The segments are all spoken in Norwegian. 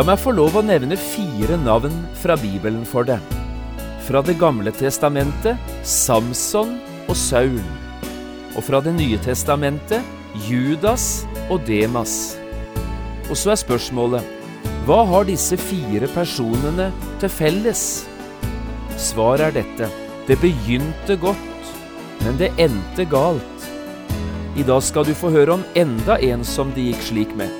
La meg få lov å nevne fire navn fra Bibelen for deg. Fra Det gamle testamentet Samson og Saul. Og fra Det nye testamentet Judas og Demas. Og så er spørsmålet hva har disse fire personene til felles? Svaret er dette. Det begynte godt, men det endte galt. I dag skal du få høre om enda en som det gikk slik med.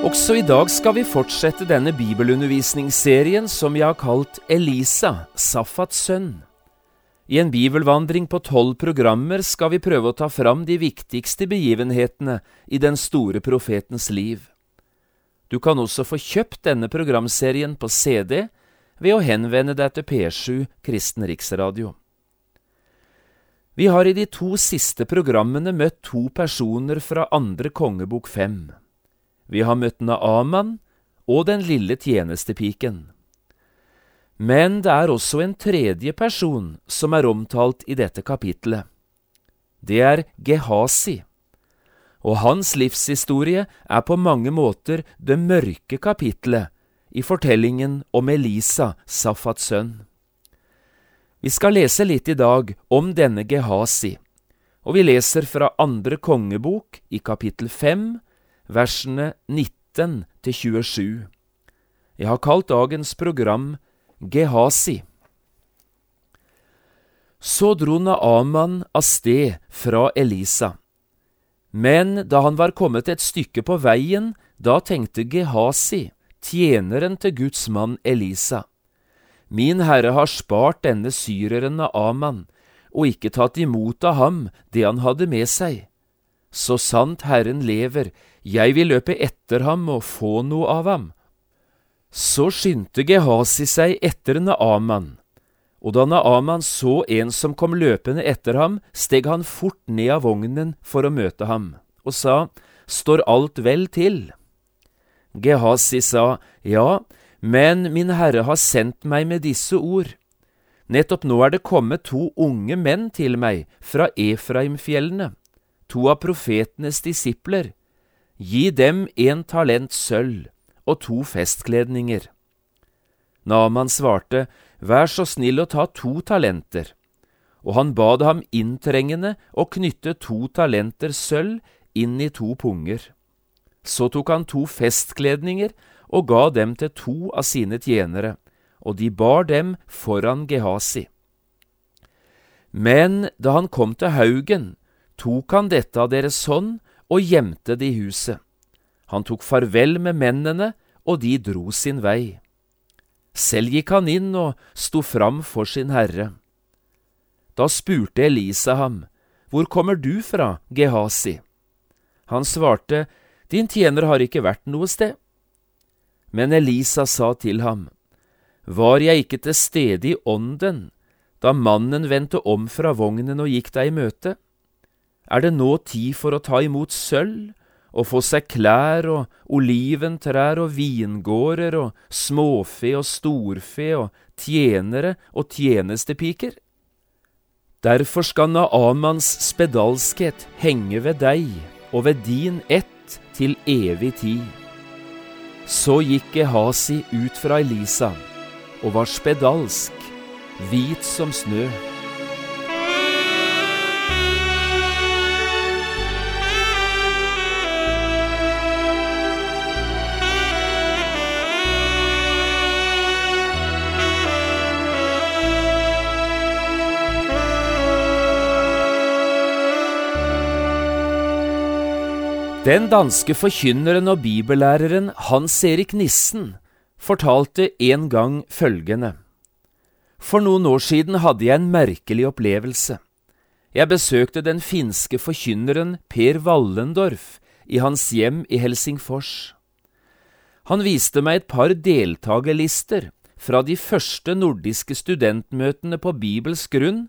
Også i dag skal vi fortsette denne bibelundervisningsserien som vi har kalt Elisa, Safats sønn. I en bibelvandring på tolv programmer skal vi prøve å ta fram de viktigste begivenhetene i den store profetens liv. Du kan også få kjøpt denne programserien på CD ved å henvende deg til P7 Kristen Riksradio. Vi har i de to siste programmene møtt to personer fra andre kongebok fem. Vi har møtt Naaman og den lille tjenestepiken. Men det er også en tredje person som er omtalt i dette kapittelet. Det er Gehasi, og hans livshistorie er på mange måter det mørke kapittelet i fortellingen om Elisa, Safats sønn. Vi skal lese litt i dag om denne Gehasi, og vi leser fra andre kongebok i kapittel fem, versene 19 til 27. Jeg har kalt dagens program Gehasi. Så dro Naaman av sted fra Elisa. Men da han var kommet et stykke på veien, da tenkte Gehasi, tjeneren til Guds mann Elisa, Min herre har spart denne syreren Naaman, og ikke tatt imot av ham det han hadde med seg. Så sant Herren lever, jeg vil løpe etter ham og få noe av ham. Så skyndte Gehasi seg etter Naaman, og da Naaman så en som kom løpende etter ham, steg han fort ned av vognen for å møte ham, og sa, Står alt vel til? Gehasi sa, Ja, men min herre har sendt meg med disse ord. Nettopp nå er det kommet to unge menn til meg fra Efraimfjellene to av profetenes disipler, gi dem en talent sølv og to festkledninger. Naman svarte, Vær så snill å ta to talenter, og han bad ham inntrengende å knytte to talenter sølv inn i to punger. Så tok han to festkledninger og ga dem til to av sine tjenere, og de bar dem foran Gehasi. Men da han kom til haugen, tok han dette av deres hånd og gjemte det i huset. Han tok farvel med mennene, og de dro sin vei. Selv gikk han inn og sto fram for sin herre. Da spurte Elisa ham, Hvor kommer du fra, Gehasi? Han svarte, Din tjener har ikke vært noe sted. Men Elisa sa til ham, Var jeg ikke til stede i ånden da mannen vendte om fra vognen og gikk deg i møte? Er det nå tid for å ta imot sølv og få seg klær og oliventrær og vingårder og småfe og storfe og tjenere og tjenestepiker? Derfor skal Naamans spedalskhet henge ved deg og ved din ett til evig tid. Så gikk Ehasi ut fra Elisa og var spedalsk, hvit som snø. Den danske forkynneren og bibellæreren Hans Erik Nissen fortalte en gang følgende. For noen år siden hadde jeg en merkelig opplevelse. Jeg besøkte den finske forkynneren Per Wallendorf i hans hjem i Helsingfors. Han viste meg et par deltakerlister fra de første nordiske studentmøtene på Bibels grunn,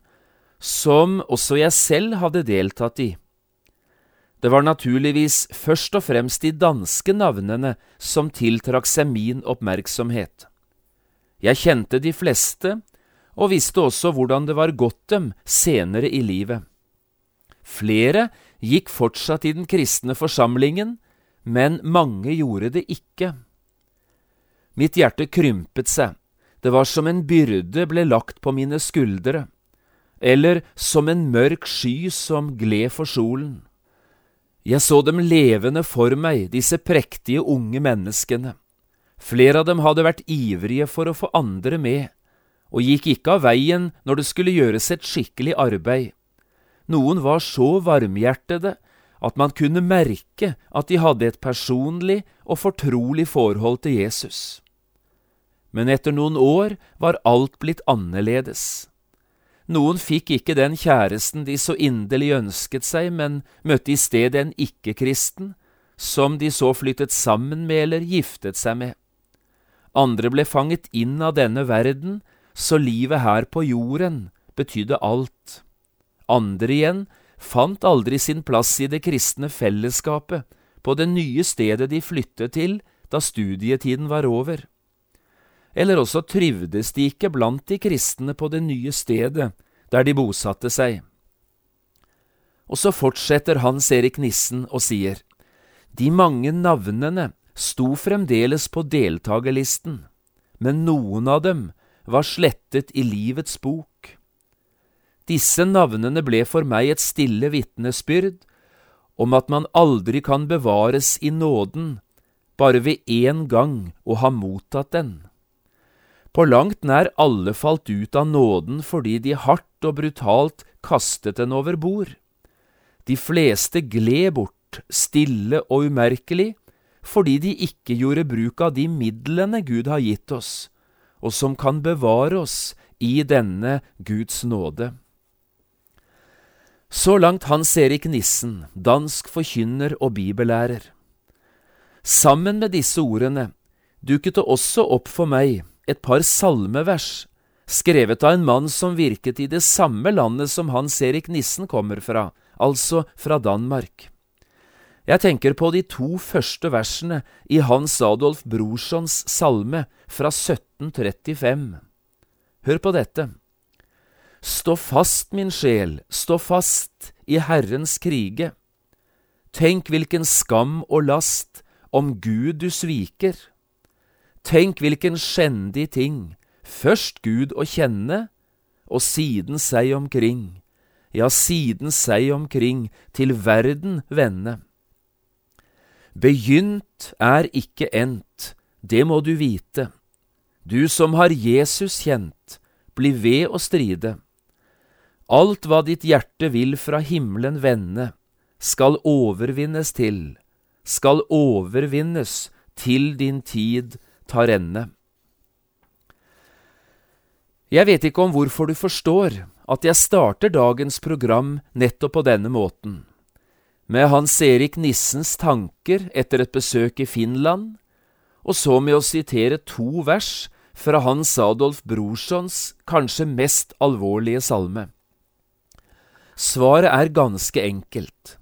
som også jeg selv hadde deltatt i. Det var naturligvis først og fremst de danske navnene som tiltrakk seg min oppmerksomhet. Jeg kjente de fleste, og visste også hvordan det var gått dem senere i livet. Flere gikk fortsatt i den kristne forsamlingen, men mange gjorde det ikke. Mitt hjerte krympet seg, det var som en byrde ble lagt på mine skuldre, eller som en mørk sky som gled for solen. Jeg så dem levende for meg, disse prektige unge menneskene. Flere av dem hadde vært ivrige for å få andre med, og gikk ikke av veien når det skulle gjøres et skikkelig arbeid. Noen var så varmhjertede at man kunne merke at de hadde et personlig og fortrolig forhold til Jesus. Men etter noen år var alt blitt annerledes. Noen fikk ikke den kjæresten de så inderlig ønsket seg, men møtte i stedet en ikke-kristen, som de så flyttet sammen med eller giftet seg med. Andre ble fanget inn av denne verden, så livet her på jorden betydde alt. Andre igjen fant aldri sin plass i det kristne fellesskapet på det nye stedet de flyttet til da studietiden var over eller også trivdes de ikke blant de kristne på det nye stedet der de bosatte seg. Og så fortsetter Hans Erik Nissen og sier, de mange navnene sto fremdeles på deltakerlisten, men noen av dem var slettet i livets bok. Disse navnene ble for meg et stille vitnesbyrd om at man aldri kan bevares i nåden bare ved én gang å ha mottatt den. På langt nær alle falt ut av nåden fordi de hardt og brutalt kastet den over bord. De fleste gled bort, stille og umerkelig, fordi de ikke gjorde bruk av de midlene Gud har gitt oss, og som kan bevare oss i denne Guds nåde. Så langt Hans Erik Nissen, dansk forkynner og bibellærer. Sammen med disse ordene dukket det også opp for meg et par salmevers, skrevet av en mann som virket i det samme landet som Hans Erik Nissen kommer fra, altså fra Danmark. Jeg tenker på de to første versene i Hans Adolf Brorsons salme fra 1735. Hør på dette. Stå fast, min sjel, stå fast i Herrens krige. Tenk hvilken skam og last om Gud du sviker. Tenk hvilken skjendig ting, først Gud å kjenne, og siden seg omkring, ja, siden seg omkring, til verden vende. Begynt er ikke endt, det må du vite. Du som har Jesus kjent, bli ved å stride. Alt hva ditt hjerte vil fra himmelen vende, skal overvinnes til, skal overvinnes til din tid tar rennet. Jeg vet ikke om hvorfor du forstår at jeg starter dagens program nettopp på denne måten, med Hans Erik Nissens tanker etter et besøk i Finland, og så med å sitere to vers fra Hans Adolf Brorsons kanskje mest alvorlige salme. Svaret er ganske enkelt.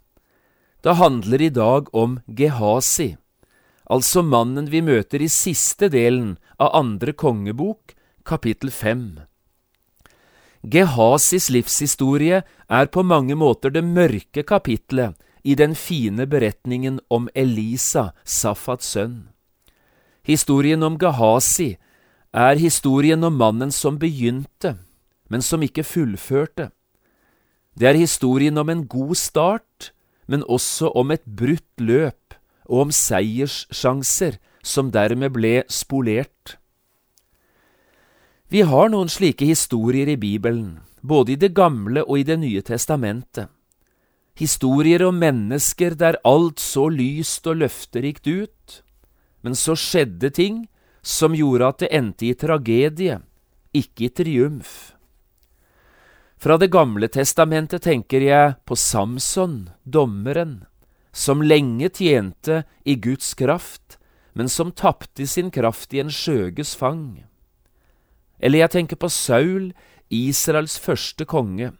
Det handler i dag om Gehazi, altså mannen vi møter i siste delen av andre kongebok, kapittel fem. Gehasis livshistorie er på mange måter det mørke kapitlet i den fine beretningen om Elisa, Safats sønn. Historien om Gehazi er historien om mannen som begynte, men som ikke fullførte. Det er historien om en god start, men også om et brutt løp og om seierssjanser som dermed ble spolert. Vi har noen slike historier i Bibelen, både i Det gamle og i Det nye testamentet. historier om mennesker der alt så lyst og løfterikt ut, men så skjedde ting som gjorde at det endte i tragedie, ikke i triumf. Fra Det gamle testamentet tenker jeg på Samson, dommeren, som lenge tjente i Guds kraft, men som tapte sin kraft i en skjøges fang. Eller jeg tenker på Saul, Israels første konge,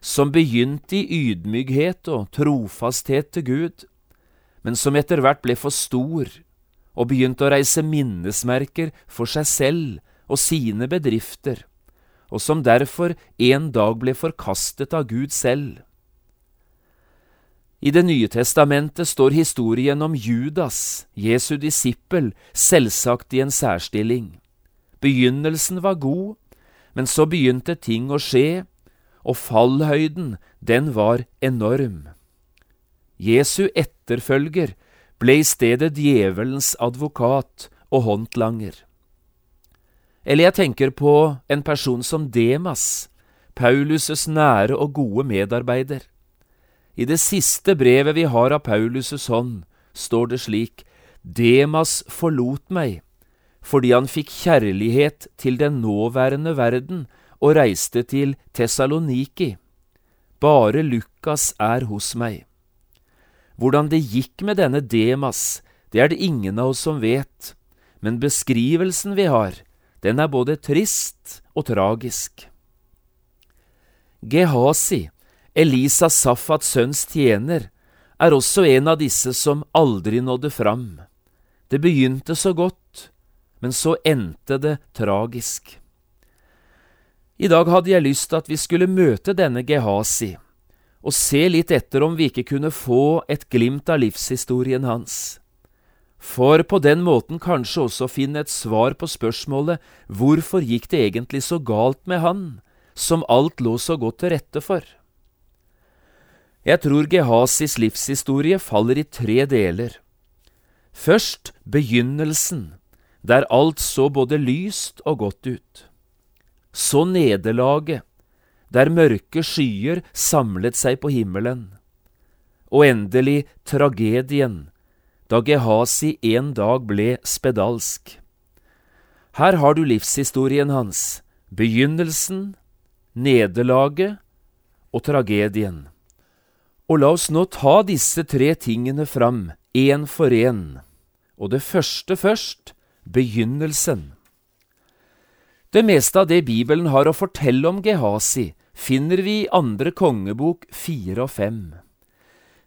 som begynte i ydmykhet og trofasthet til Gud, men som etter hvert ble for stor og begynte å reise minnesmerker for seg selv og sine bedrifter, og som derfor en dag ble forkastet av Gud selv. I Det nye testamentet står historien om Judas, Jesu disippel, selvsagt i en særstilling. Begynnelsen var god, men så begynte ting å skje, og fallhøyden, den var enorm. Jesu etterfølger ble i stedet djevelens advokat og håndlanger. Eller jeg tenker på en person som Demas, Paulus' nære og gode medarbeider. I det siste brevet vi har av Paulus' hånd, står det slik, Demas forlot meg fordi han fikk kjærlighet til den nåværende verden og reiste til Tessaloniki. Bare Lukas er hos meg. Hvordan det gikk med denne Demas, det er det ingen av oss som vet, men beskrivelsen vi har, den er både trist og tragisk. Gehazi, Elisa Safats sønns tjener, er også en av disse som aldri nådde fram. Det begynte så godt, men så endte det tragisk. I dag hadde jeg lyst til at vi skulle møte denne Gehazi og se litt etter om vi ikke kunne få et glimt av livshistorien hans. For på den måten kanskje også finne et svar på spørsmålet hvorfor gikk det egentlig så galt med han, som alt lå så godt til rette for? Jeg tror Gehasis livshistorie faller i tre deler. Først begynnelsen, der alt så både lyst og godt ut så nederlaget, der mørke skyer samlet seg på himmelen, og endelig tragedien, da Gehasi en dag ble spedalsk. Her har du livshistorien hans, begynnelsen, nederlaget og tragedien. Og la oss nå ta disse tre tingene fram, én for én, og det første først, begynnelsen. Det meste av det Bibelen har å fortelle om Gehazi, finner vi i andre kongebok fire og fem.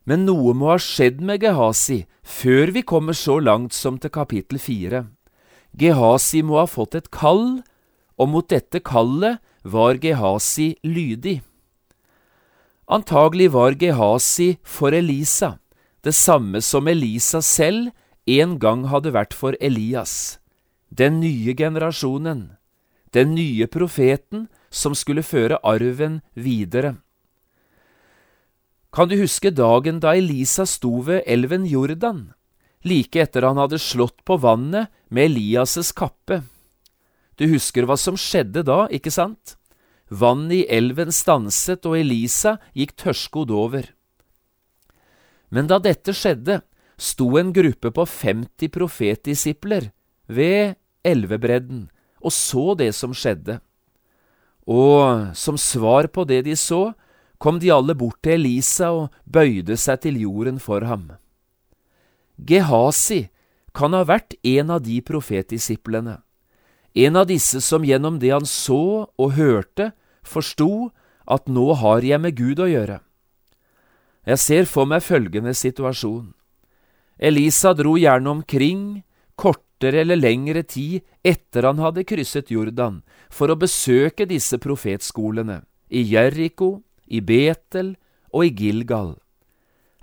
Men noe må ha skjedd med Gehazi før vi kommer så langt som til kapittel fire. Gehazi må ha fått et kall, og mot dette kallet var Gehazi lydig. Antagelig var Gehazi for Elisa, det samme som Elisa selv en gang hadde vært for Elias, den nye generasjonen den nye profeten som skulle føre arven videre. Kan du huske dagen da Elisa sto ved elven Jordan, like etter han hadde slått på vannet med Elias' kappe? Du husker hva som skjedde da, ikke sant? Vannet i elven stanset, og Elisa gikk tørrskodd over. Men da dette skjedde, sto en gruppe på 50 profetdisipler ved elvebredden og så det som skjedde. Og som svar på det de så, kom de alle bort til Elisa og bøyde seg til jorden for ham. Gehazi kan ha vært en av de profetdisiplene, en av disse som gjennom det han så og hørte, forsto at nå har jeg med Gud å gjøre. Jeg ser for meg følgende situasjon. Elisa dro gjerne omkring, kortere eller lengre tid etter han hadde krysset Jordan, for å besøke disse profetskolene, i Jeriko, i Betel og i Gilgal.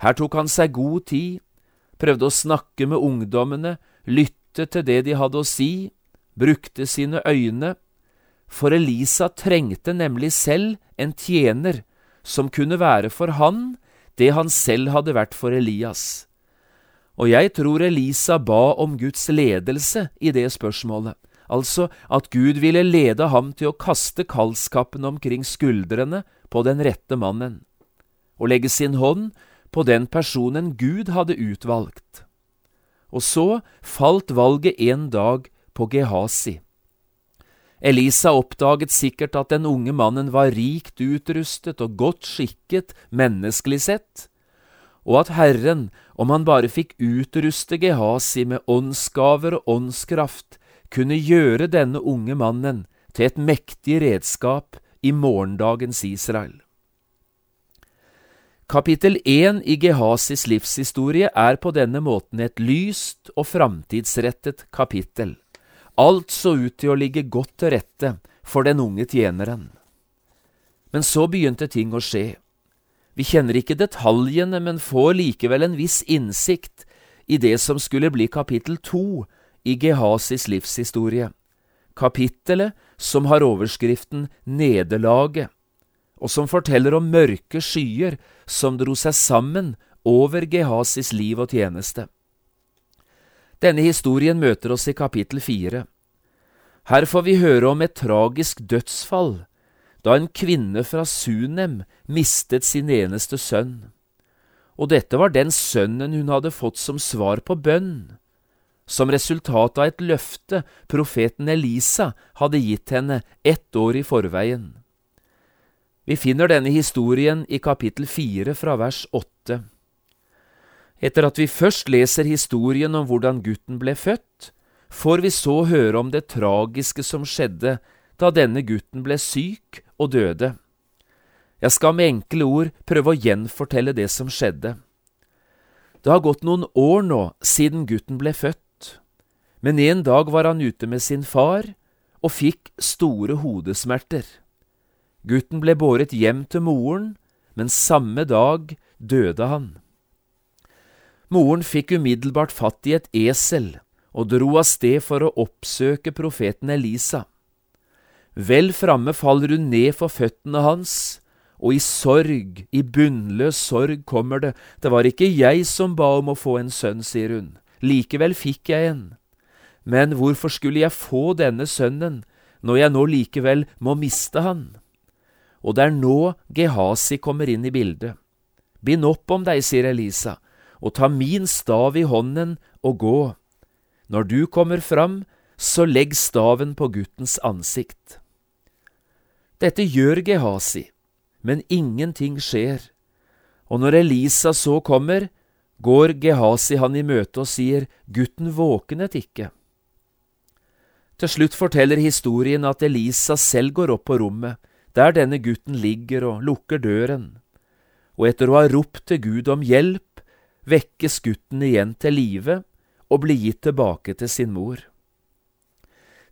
Her tok han seg god tid, prøvde å snakke med ungdommene, lytte til det de hadde å si, brukte sine øyne, for Elisa trengte nemlig selv en tjener som kunne være for han det han selv hadde vært for Elias. Og jeg tror Elisa ba om Guds ledelse i det spørsmålet, altså at Gud ville lede ham til å kaste kaldskapen omkring skuldrene på den rette mannen. og legge sin hånd på den personen Gud hadde utvalgt. Og så falt valget en dag på Gehazi. Elisa oppdaget sikkert at den unge mannen var rikt utrustet og godt skikket menneskelig sett, og at Herren, om han bare fikk utruste Gehazi med åndsgaver og åndskraft, kunne gjøre denne unge mannen til et mektig redskap i morgendagens Israel. Kapittel 1 i Gehazis livshistorie er på denne måten et lyst og framtidsrettet kapittel. Alt så ut til å ligge godt til rette for den unge tjeneren. Men så begynte ting å skje. Vi kjenner ikke detaljene, men får likevel en viss innsikt i det som skulle bli kapittel to i Gehasis livshistorie, kapittelet som har overskriften Nederlaget og som forteller om mørke skyer som dro seg sammen over Gehasis liv og tjeneste. Denne historien møter oss i kapittel fire. Her får vi høre om et tragisk dødsfall da en kvinne fra Sunem mistet sin eneste sønn. Og dette var den sønnen hun hadde fått som svar på bønn, som resultat av et løfte profeten Elisa hadde gitt henne ett år i forveien. Vi finner denne historien i kapittel fire fra vers åtte. Etter at vi først leser historien om hvordan gutten ble født, får vi så høre om det tragiske som skjedde da denne gutten ble syk og døde. Jeg skal med enkle ord prøve å gjenfortelle det som skjedde. Det har gått noen år nå siden gutten ble født, men en dag var han ute med sin far og fikk store hodesmerter. Gutten ble båret hjem til moren, men samme dag døde han. Moren fikk umiddelbart fatt i et esel og dro av sted for å oppsøke profeten Elisa. Vel framme faller hun ned for føttene hans, og i sorg, i bunnløs sorg, kommer det, det var ikke jeg som ba om å få en sønn, sier hun, likevel fikk jeg en. Men hvorfor skulle jeg få denne sønnen, når jeg nå likevel må miste han? og det er nå Gehazi kommer inn i bildet. Bind opp om deg, sier Elisa, og ta min stav i hånden og gå. Når du kommer fram, så legg staven på guttens ansikt. Dette gjør Gehazi, men ingenting skjer, og når Elisa så kommer, går Gehazi han i møte og sier, gutten våknet ikke. Til slutt forteller historien at Elisa selv går opp på rommet, der denne gutten ligger og lukker døren, og etter å ha ropt til Gud om hjelp, vekkes gutten igjen til live og blir gitt tilbake til sin mor.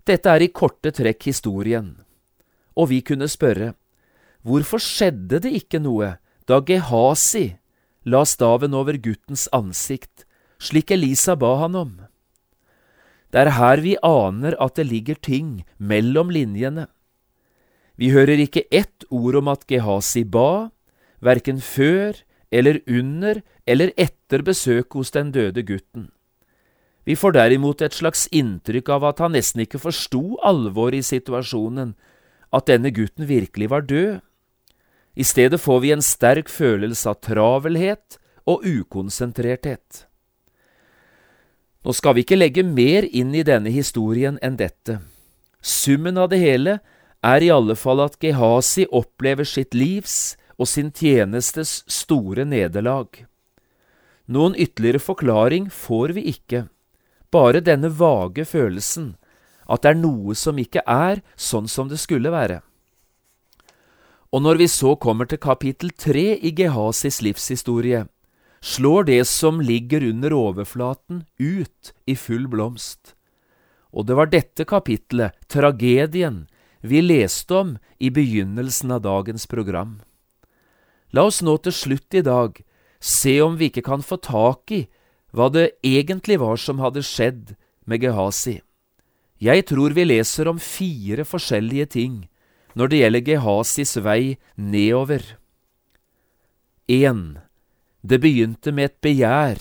Dette er i korte trekk historien, og vi kunne spørre, hvorfor skjedde det ikke noe da Gehazi la staven over guttens ansikt, slik Elisa ba han om? Det er her vi aner at det ligger ting mellom linjene. Vi hører ikke ett ord om at Gehazi ba, verken før eller under eller etter besøket hos den døde gutten. Vi får derimot et slags inntrykk av at han nesten ikke forsto alvoret i situasjonen, at denne gutten virkelig var død. I stedet får vi en sterk følelse av travelhet og ukonsentrerthet. Nå skal vi ikke legge mer inn i denne historien enn dette. Summen av det hele er i alle fall at Gehazi opplever sitt livs og sin tjenestes store nederlag. Noen ytterligere forklaring får vi ikke, bare denne vage følelsen at det er noe som ikke er sånn som det skulle være. Og når vi så kommer til kapittel tre i Gehasis livshistorie, slår det som ligger under overflaten, ut i full blomst. Og det var dette kapitlet, tragedien, vi leste om i begynnelsen av dagens program. La oss nå til slutt i dag se om vi ikke kan få tak i hva det egentlig var som hadde skjedd med Gehazi. Jeg tror vi leser om fire forskjellige ting når det gjelder Gehazis vei nedover. 1. Det begynte med et begjær.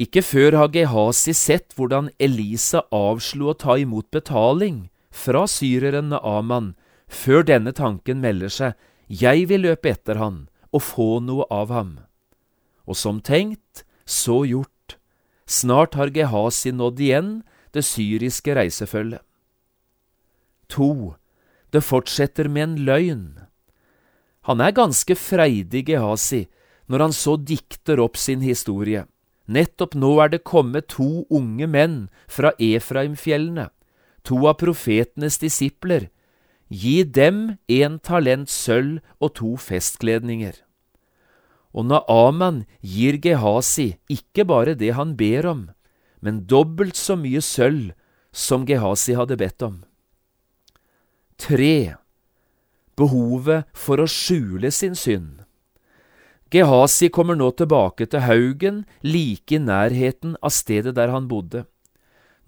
Ikke før har Gehazi sett hvordan Elisa avslo å ta imot betaling fra syreren Aman, før denne tanken melder seg, jeg vil løpe etter han og få noe av ham. Og som tenkt, så gjort. Snart har Gehazi nådd igjen det syriske reisefølget. To. Det fortsetter med en løgn. Han er ganske freidig, Gehazi, når han så dikter opp sin historie. Nettopp nå er det kommet to unge menn fra Efraimfjellene, to av profetenes disipler. Gi dem en talent sølv og to festkledninger. Og Naaman gir Gehazi ikke bare det han ber om, men dobbelt så mye sølv som Gehazi hadde bedt om. Tre. Behovet for å skjule sin synd. Gehazi kommer nå tilbake til haugen like i nærheten av stedet der han bodde.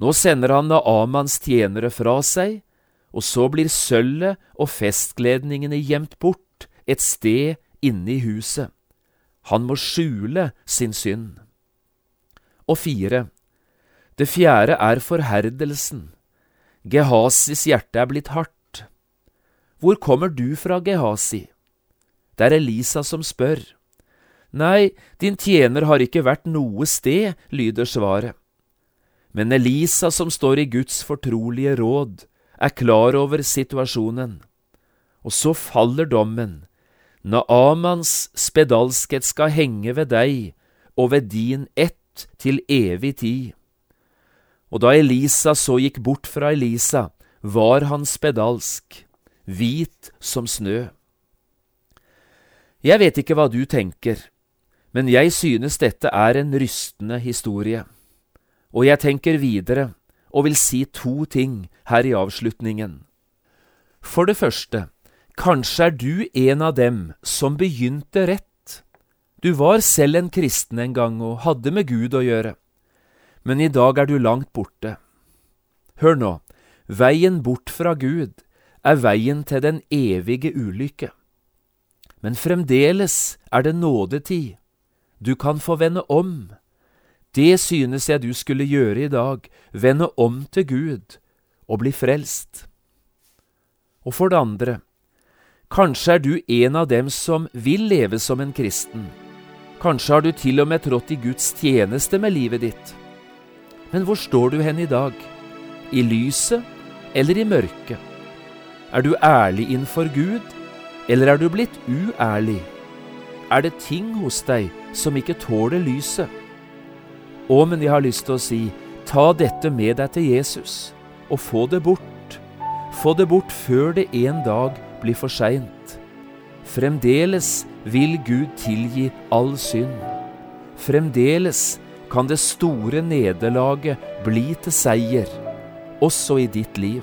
Nå sender han Naamans tjenere fra seg, og så blir sølvet og festkledningene gjemt bort et sted inne i huset. Han må skjule sin synd. Og fire. Det fjerde er forherdelsen. Gehasis hjerte er blitt hardt. Hvor kommer du fra, Gehasi? Det er Elisa som spør. Nei, din tjener har ikke vært noe sted, lyder svaret. Men Elisa, som står i Guds fortrolige råd, er klar over situasjonen. Og så faller dommen. Naamans spedalskhet skal henge ved deg og ved din ett til evig tid. Og da Elisa så gikk bort fra Elisa, var han spedalsk hvit som snø. Jeg vet ikke hva du tenker, men jeg synes dette er en rystende historie. Og jeg tenker videre og vil si to ting her i avslutningen. For det første, kanskje er du en av dem som begynte rett. Du var selv en kristen en gang og hadde med Gud å gjøre, men i dag er du langt borte. Hør nå, veien bort fra Gud er veien til den evige ulykke. Men fremdeles er det nådetid. Du kan få vende om. Det synes jeg du skulle gjøre i dag, vende om til Gud og bli frelst. Og for det andre, kanskje er du en av dem som vil leve som en kristen. Kanskje har du til og med trådt i Guds tjeneste med livet ditt. Men hvor står du hen i dag? I lyset eller i mørket? Er du ærlig innenfor Gud, eller er du blitt uærlig? Er det ting hos deg som ikke tåler lyset? Å, men jeg har lyst til å si, ta dette med deg til Jesus, og få det bort. Få det bort før det en dag blir for seint. Fremdeles vil Gud tilgi all synd. Fremdeles kan det store nederlaget bli til seier, også i ditt liv.